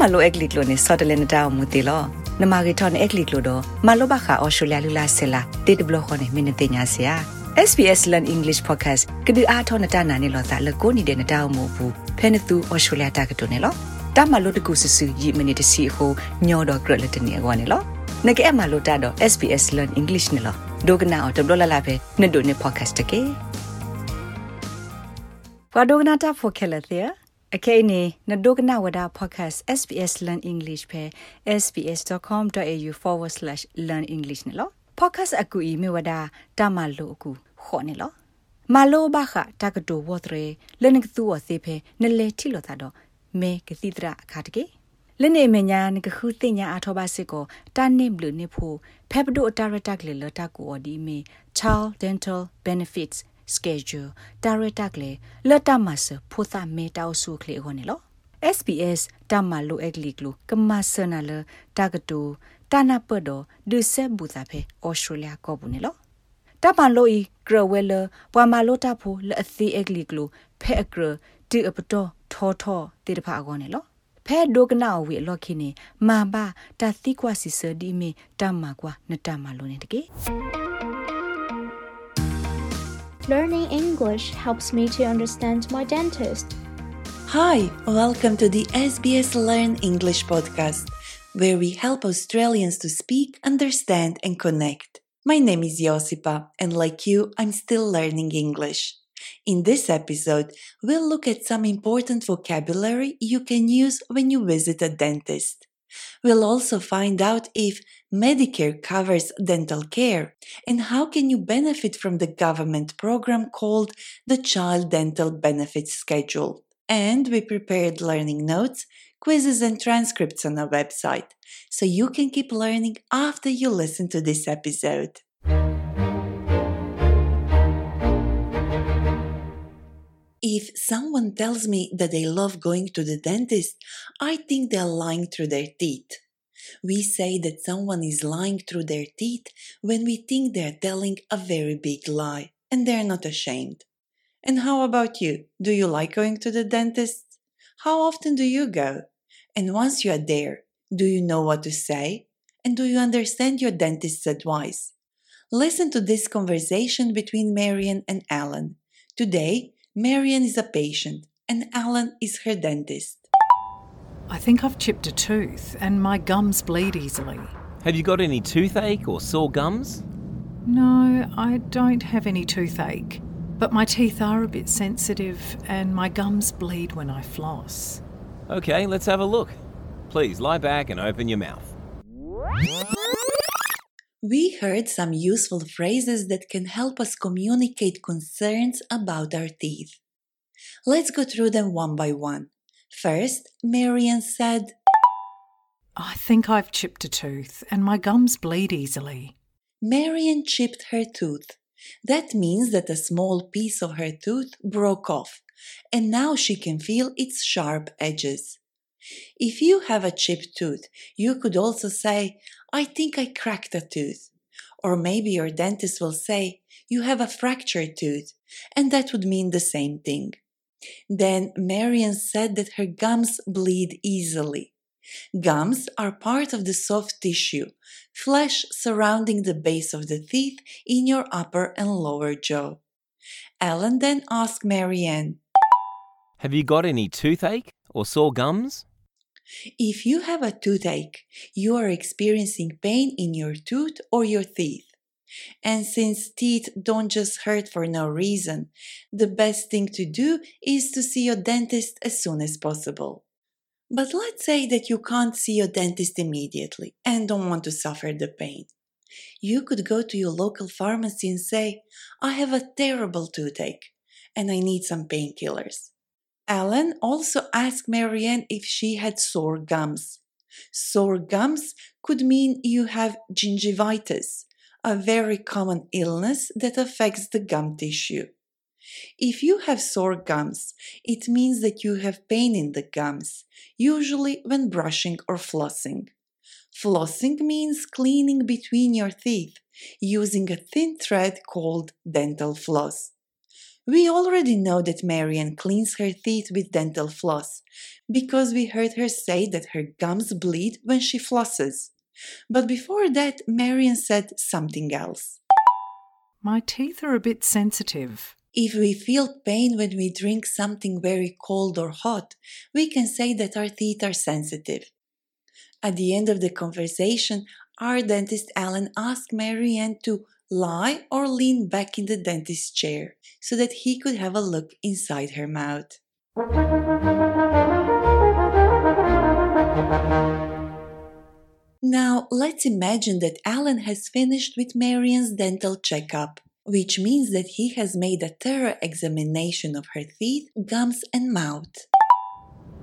မလိုအက်ကလစ်လိုနေစော်တလနေတောင်မူတီလောနမဂီထွန်အက်ကလစ်လိုတော့မလိုဘခါအော်စတြေးလျလူလာဆလာတေတဘလခွန်နေမင်းတင်ညာစရာ SBS Learn English Podcast ကဒီအားထောနတာနာနေလောသာလကိုနေတဲ့နတောင်မူဘူးဖဲနသူအော်စတြေးလျတာကတုန်နေလောတမလိုတကူဆဆူယီမနီတစီဟိုညောတော့ဂရလက်တနေကွာနေလောနကဲအမလိုတာတော့ SBS Learn English နေလောဒိုကနာအော်တဘလလာပဲနှစ်ဒိုနေ podcast တကေဘာဒိုကနာတာဖိုခဲလက်သေး အခဲနေနဒုကနာဝဒါ podcast SBS learn english ပဲ sbs.com.au/learn english နော် podcast အကူအီမြဝဒါတမလို့အကူခေါ်နေလောမလိုဘခတာကတိုဝတ်ရဲလနကသူဝစေဖဲနလေတီလိုတာတော့မဲကတိတရအခါတကေလနေမညာနကခုတင်ညာအထောပါစစ်ကိုတာနိဘလနေဖို့ဖက်ပဒိုတာရတက်လေလတာကိုအဒီမီ child dental benefits schedule director ကလေလတ်တမဆဖိုသာမေတောက်ဆုခလေခေါနေလော SBS တမလိုအက်လီကလိုကမဆနာလတာကတူတာနာပဒဒုဆေဘူသာဖေဩစတြေးလျကောဘူးနေလောတပန်လိုဤဂရဝဲလပွာမာလိုတာဖိုလအသီအက်လီကလိုဖဲအဂရတီအပတော်ထောထောတေတဖာကောနေလောဖဲဒိုကနာဝေလော်ခိနေမာဘာတာတိကွာစီစဒီမီတမကွာနတမလိုနေတကေ Learning English helps me to understand my dentist. Hi, welcome to the SBS Learn English podcast, where we help Australians to speak, understand, and connect. My name is Josipa, and like you, I'm still learning English. In this episode, we'll look at some important vocabulary you can use when you visit a dentist. We'll also find out if Medicare covers dental care and how can you benefit from the government program called the Child Dental Benefits Schedule. And we prepared learning notes, quizzes and transcripts on our website so you can keep learning after you listen to this episode. If someone tells me that they love going to the dentist, I think they're lying through their teeth. We say that someone is lying through their teeth when we think they're telling a very big lie and they're not ashamed. And how about you? Do you like going to the dentist? How often do you go? And once you are there, do you know what to say? And do you understand your dentist's advice? Listen to this conversation between Marian and Alan. Today, Marian is a patient and Alan is her dentist. I think I've chipped a tooth and my gums bleed easily. Have you got any toothache or sore gums? No, I don't have any toothache, but my teeth are a bit sensitive and my gums bleed when I floss. Okay, let's have a look. Please lie back and open your mouth. We heard some useful phrases that can help us communicate concerns about our teeth. Let's go through them one by one. First, Marian said, I think I've chipped a tooth and my gums bleed easily. Marian chipped her tooth. That means that a small piece of her tooth broke off, and now she can feel its sharp edges. If you have a chipped tooth, you could also say, I think I cracked a tooth. Or maybe your dentist will say, You have a fractured tooth, and that would mean the same thing. Then Marian said that her gums bleed easily. Gums are part of the soft tissue, flesh surrounding the base of the teeth in your upper and lower jaw. Alan then asked Marianne, Have you got any toothache or sore gums? If you have a toothache, you are experiencing pain in your tooth or your teeth. And since teeth don't just hurt for no reason, the best thing to do is to see your dentist as soon as possible. But let's say that you can't see your dentist immediately and don't want to suffer the pain. You could go to your local pharmacy and say, I have a terrible toothache and I need some painkillers. Alan also asked Marianne if she had sore gums. Sore gums could mean you have gingivitis, a very common illness that affects the gum tissue. If you have sore gums, it means that you have pain in the gums, usually when brushing or flossing. Flossing means cleaning between your teeth using a thin thread called dental floss. We already know that Marian cleans her teeth with dental floss because we heard her say that her gums bleed when she flosses. But before that, Marian said something else. My teeth are a bit sensitive. If we feel pain when we drink something very cold or hot, we can say that our teeth are sensitive. At the end of the conversation, our dentist Alan asked Marianne to lie or lean back in the dentist's chair so that he could have a look inside her mouth. Now, let's imagine that Alan has finished with Marian's dental checkup, which means that he has made a thorough examination of her teeth, gums, and mouth.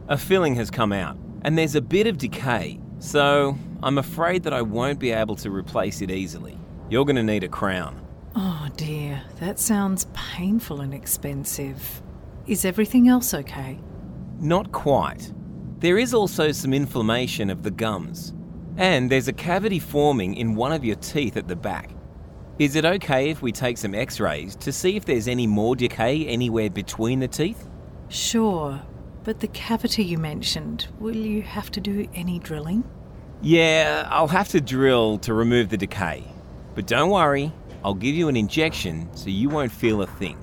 A filling has come out, and there's a bit of decay, so I'm afraid that I won't be able to replace it easily. You're going to need a crown. Oh dear, that sounds painful and expensive. Is everything else okay? Not quite. There is also some inflammation of the gums, and there's a cavity forming in one of your teeth at the back. Is it okay if we take some x rays to see if there's any more decay anywhere between the teeth? Sure, but the cavity you mentioned, will you have to do any drilling? Yeah, I'll have to drill to remove the decay. But don't worry, I'll give you an injection so you won't feel a thing.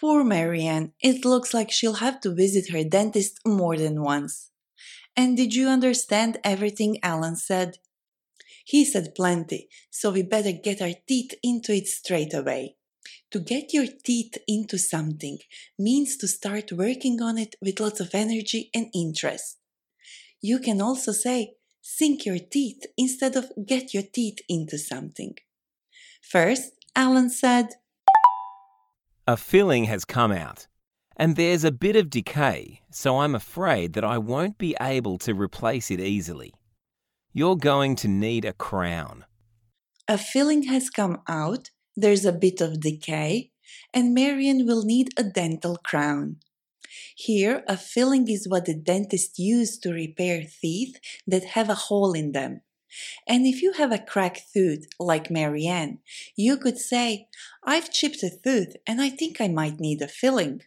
Poor Marianne, it looks like she'll have to visit her dentist more than once. And did you understand everything Alan said? He said plenty, so we better get our teeth into it straight away. To get your teeth into something means to start working on it with lots of energy and interest. You can also say, sink your teeth instead of get your teeth into something. First, Alan said, A filling has come out, and there's a bit of decay, so I'm afraid that I won't be able to replace it easily. You're going to need a crown. A filling has come out, there's a bit of decay, and Marian will need a dental crown. Here, a filling is what the dentist used to repair teeth that have a hole in them. And if you have a cracked tooth, like Marianne, you could say, I've chipped a tooth and I think I might need a filling.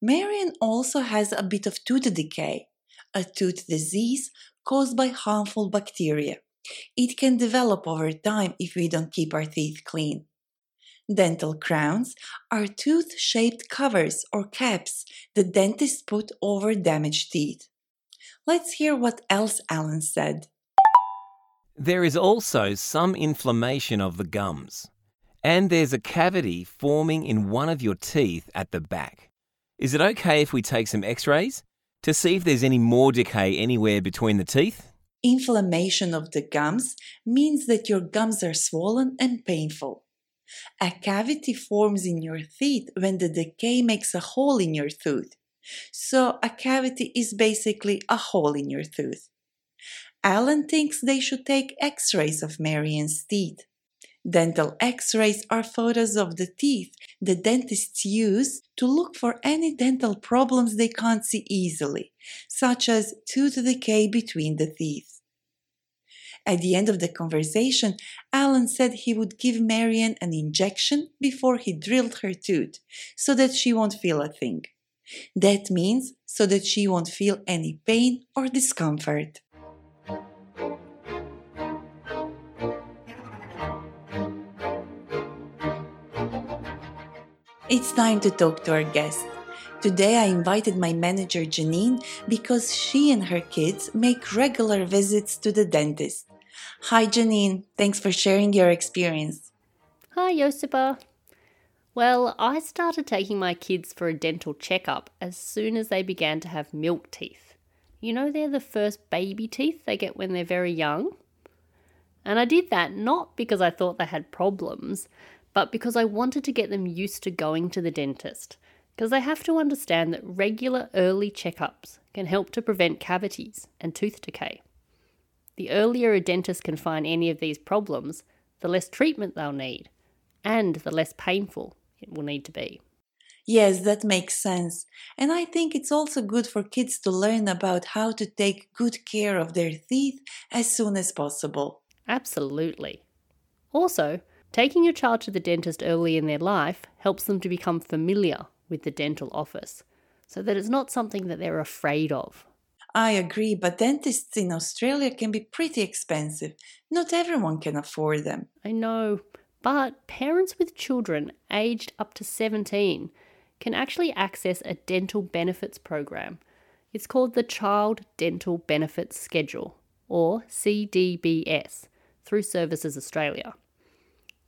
Marianne also has a bit of tooth decay, a tooth disease caused by harmful bacteria. It can develop over time if we don't keep our teeth clean. Dental crowns are tooth shaped covers or caps the dentist put over damaged teeth. Let's hear what else Alan said. There is also some inflammation of the gums, and there's a cavity forming in one of your teeth at the back. Is it okay if we take some x rays to see if there's any more decay anywhere between the teeth? Inflammation of the gums means that your gums are swollen and painful. A cavity forms in your teeth when the decay makes a hole in your tooth. So, a cavity is basically a hole in your tooth. Alan thinks they should take x rays of Marian's teeth. Dental x rays are photos of the teeth the dentists use to look for any dental problems they can't see easily, such as tooth decay between the teeth. At the end of the conversation, Alan said he would give Marian an injection before he drilled her tooth so that she won't feel a thing. That means so that she won't feel any pain or discomfort. It's time to talk to our guest. Today I invited my manager Janine because she and her kids make regular visits to the dentist. Hi Janine, thanks for sharing your experience. Hi, Josipa. Well, I started taking my kids for a dental checkup as soon as they began to have milk teeth. You know, they're the first baby teeth they get when they're very young. And I did that not because I thought they had problems, but because I wanted to get them used to going to the dentist. Because they have to understand that regular early checkups can help to prevent cavities and tooth decay. The earlier a dentist can find any of these problems, the less treatment they'll need, and the less painful it will need to be. Yes, that makes sense. And I think it's also good for kids to learn about how to take good care of their teeth as soon as possible. Absolutely. Also, Taking your child to the dentist early in their life helps them to become familiar with the dental office so that it's not something that they're afraid of. I agree, but dentists in Australia can be pretty expensive. Not everyone can afford them. I know, but parents with children aged up to 17 can actually access a dental benefits program. It's called the Child Dental Benefits Schedule, or CDBS, through Services Australia.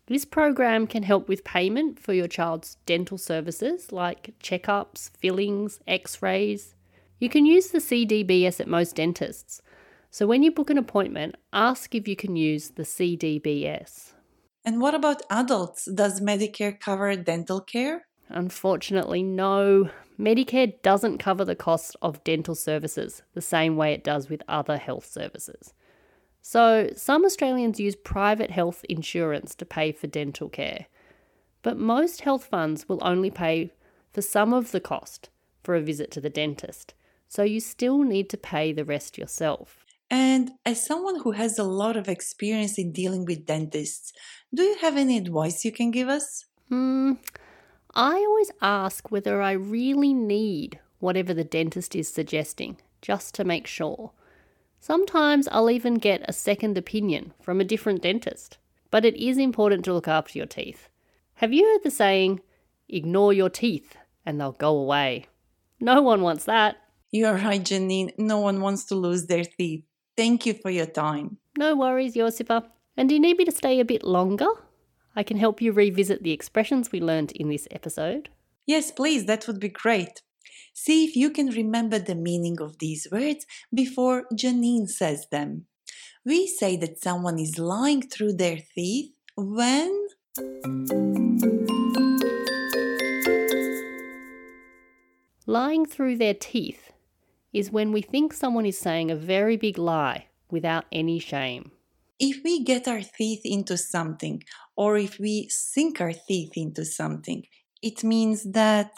This program can help with payment for your child's dental services like checkups, fillings, x rays. You can use the CDBS at most dentists, so when you book an appointment, ask if you can use the CDBS. And what about adults? Does Medicare cover dental care? Unfortunately, no. Medicare doesn't cover the cost of dental services the same way it does with other health services. So, some Australians use private health insurance to pay for dental care, but most health funds will only pay for some of the cost for a visit to the dentist, so you still need to pay the rest yourself. And as someone who has a lot of experience in dealing with dentists, do you have any advice you can give us? Hmm, I always ask whether I really need whatever the dentist is suggesting, just to make sure. Sometimes I'll even get a second opinion from a different dentist. But it is important to look after your teeth. Have you heard the saying, ignore your teeth and they'll go away? No one wants that. You're right, Janine. No one wants to lose their teeth. Thank you for your time. No worries, Josipa. And do you need me to stay a bit longer? I can help you revisit the expressions we learned in this episode. Yes, please, that would be great. See if you can remember the meaning of these words before Janine says them. We say that someone is lying through their teeth when. Lying through their teeth is when we think someone is saying a very big lie without any shame. If we get our teeth into something, or if we sink our teeth into something, it means that.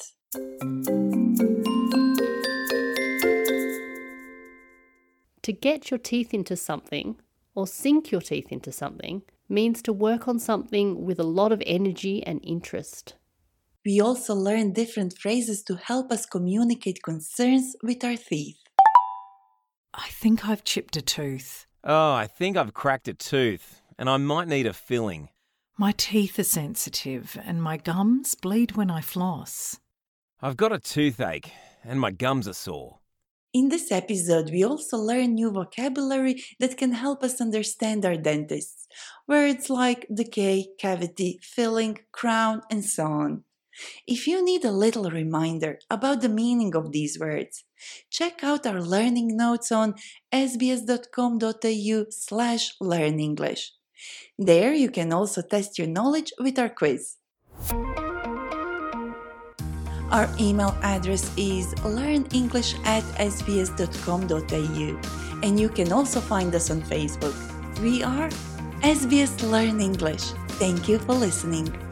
To get your teeth into something or sink your teeth into something means to work on something with a lot of energy and interest. We also learn different phrases to help us communicate concerns with our teeth. I think I've chipped a tooth. Oh, I think I've cracked a tooth, and I might need a filling. My teeth are sensitive and my gums bleed when I floss. I've got a toothache, and my gums are sore. In this episode, we also learn new vocabulary that can help us understand our dentists. Words like decay, cavity, filling, crown, and so on. If you need a little reminder about the meaning of these words, check out our learning notes on sbs.com.au slash learnenglish. There you can also test your knowledge with our quiz. Our email address is learnenglish at sbs.com.au and you can also find us on Facebook. We are SBS Learn English. Thank you for listening.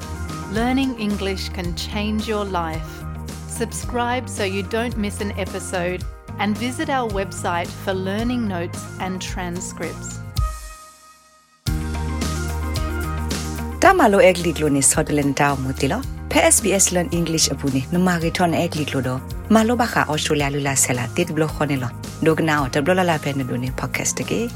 Learning English can change your life. Subscribe so you don't miss an episode and visit our website for learning notes and transcripts. Tamalo egliglo ni sodlen tao mutilo. Pe SBS Learn English abuni. numariton egliglo do. Malo baka Australia lula sela tit blo khonelo. la la pe ne podcast ge.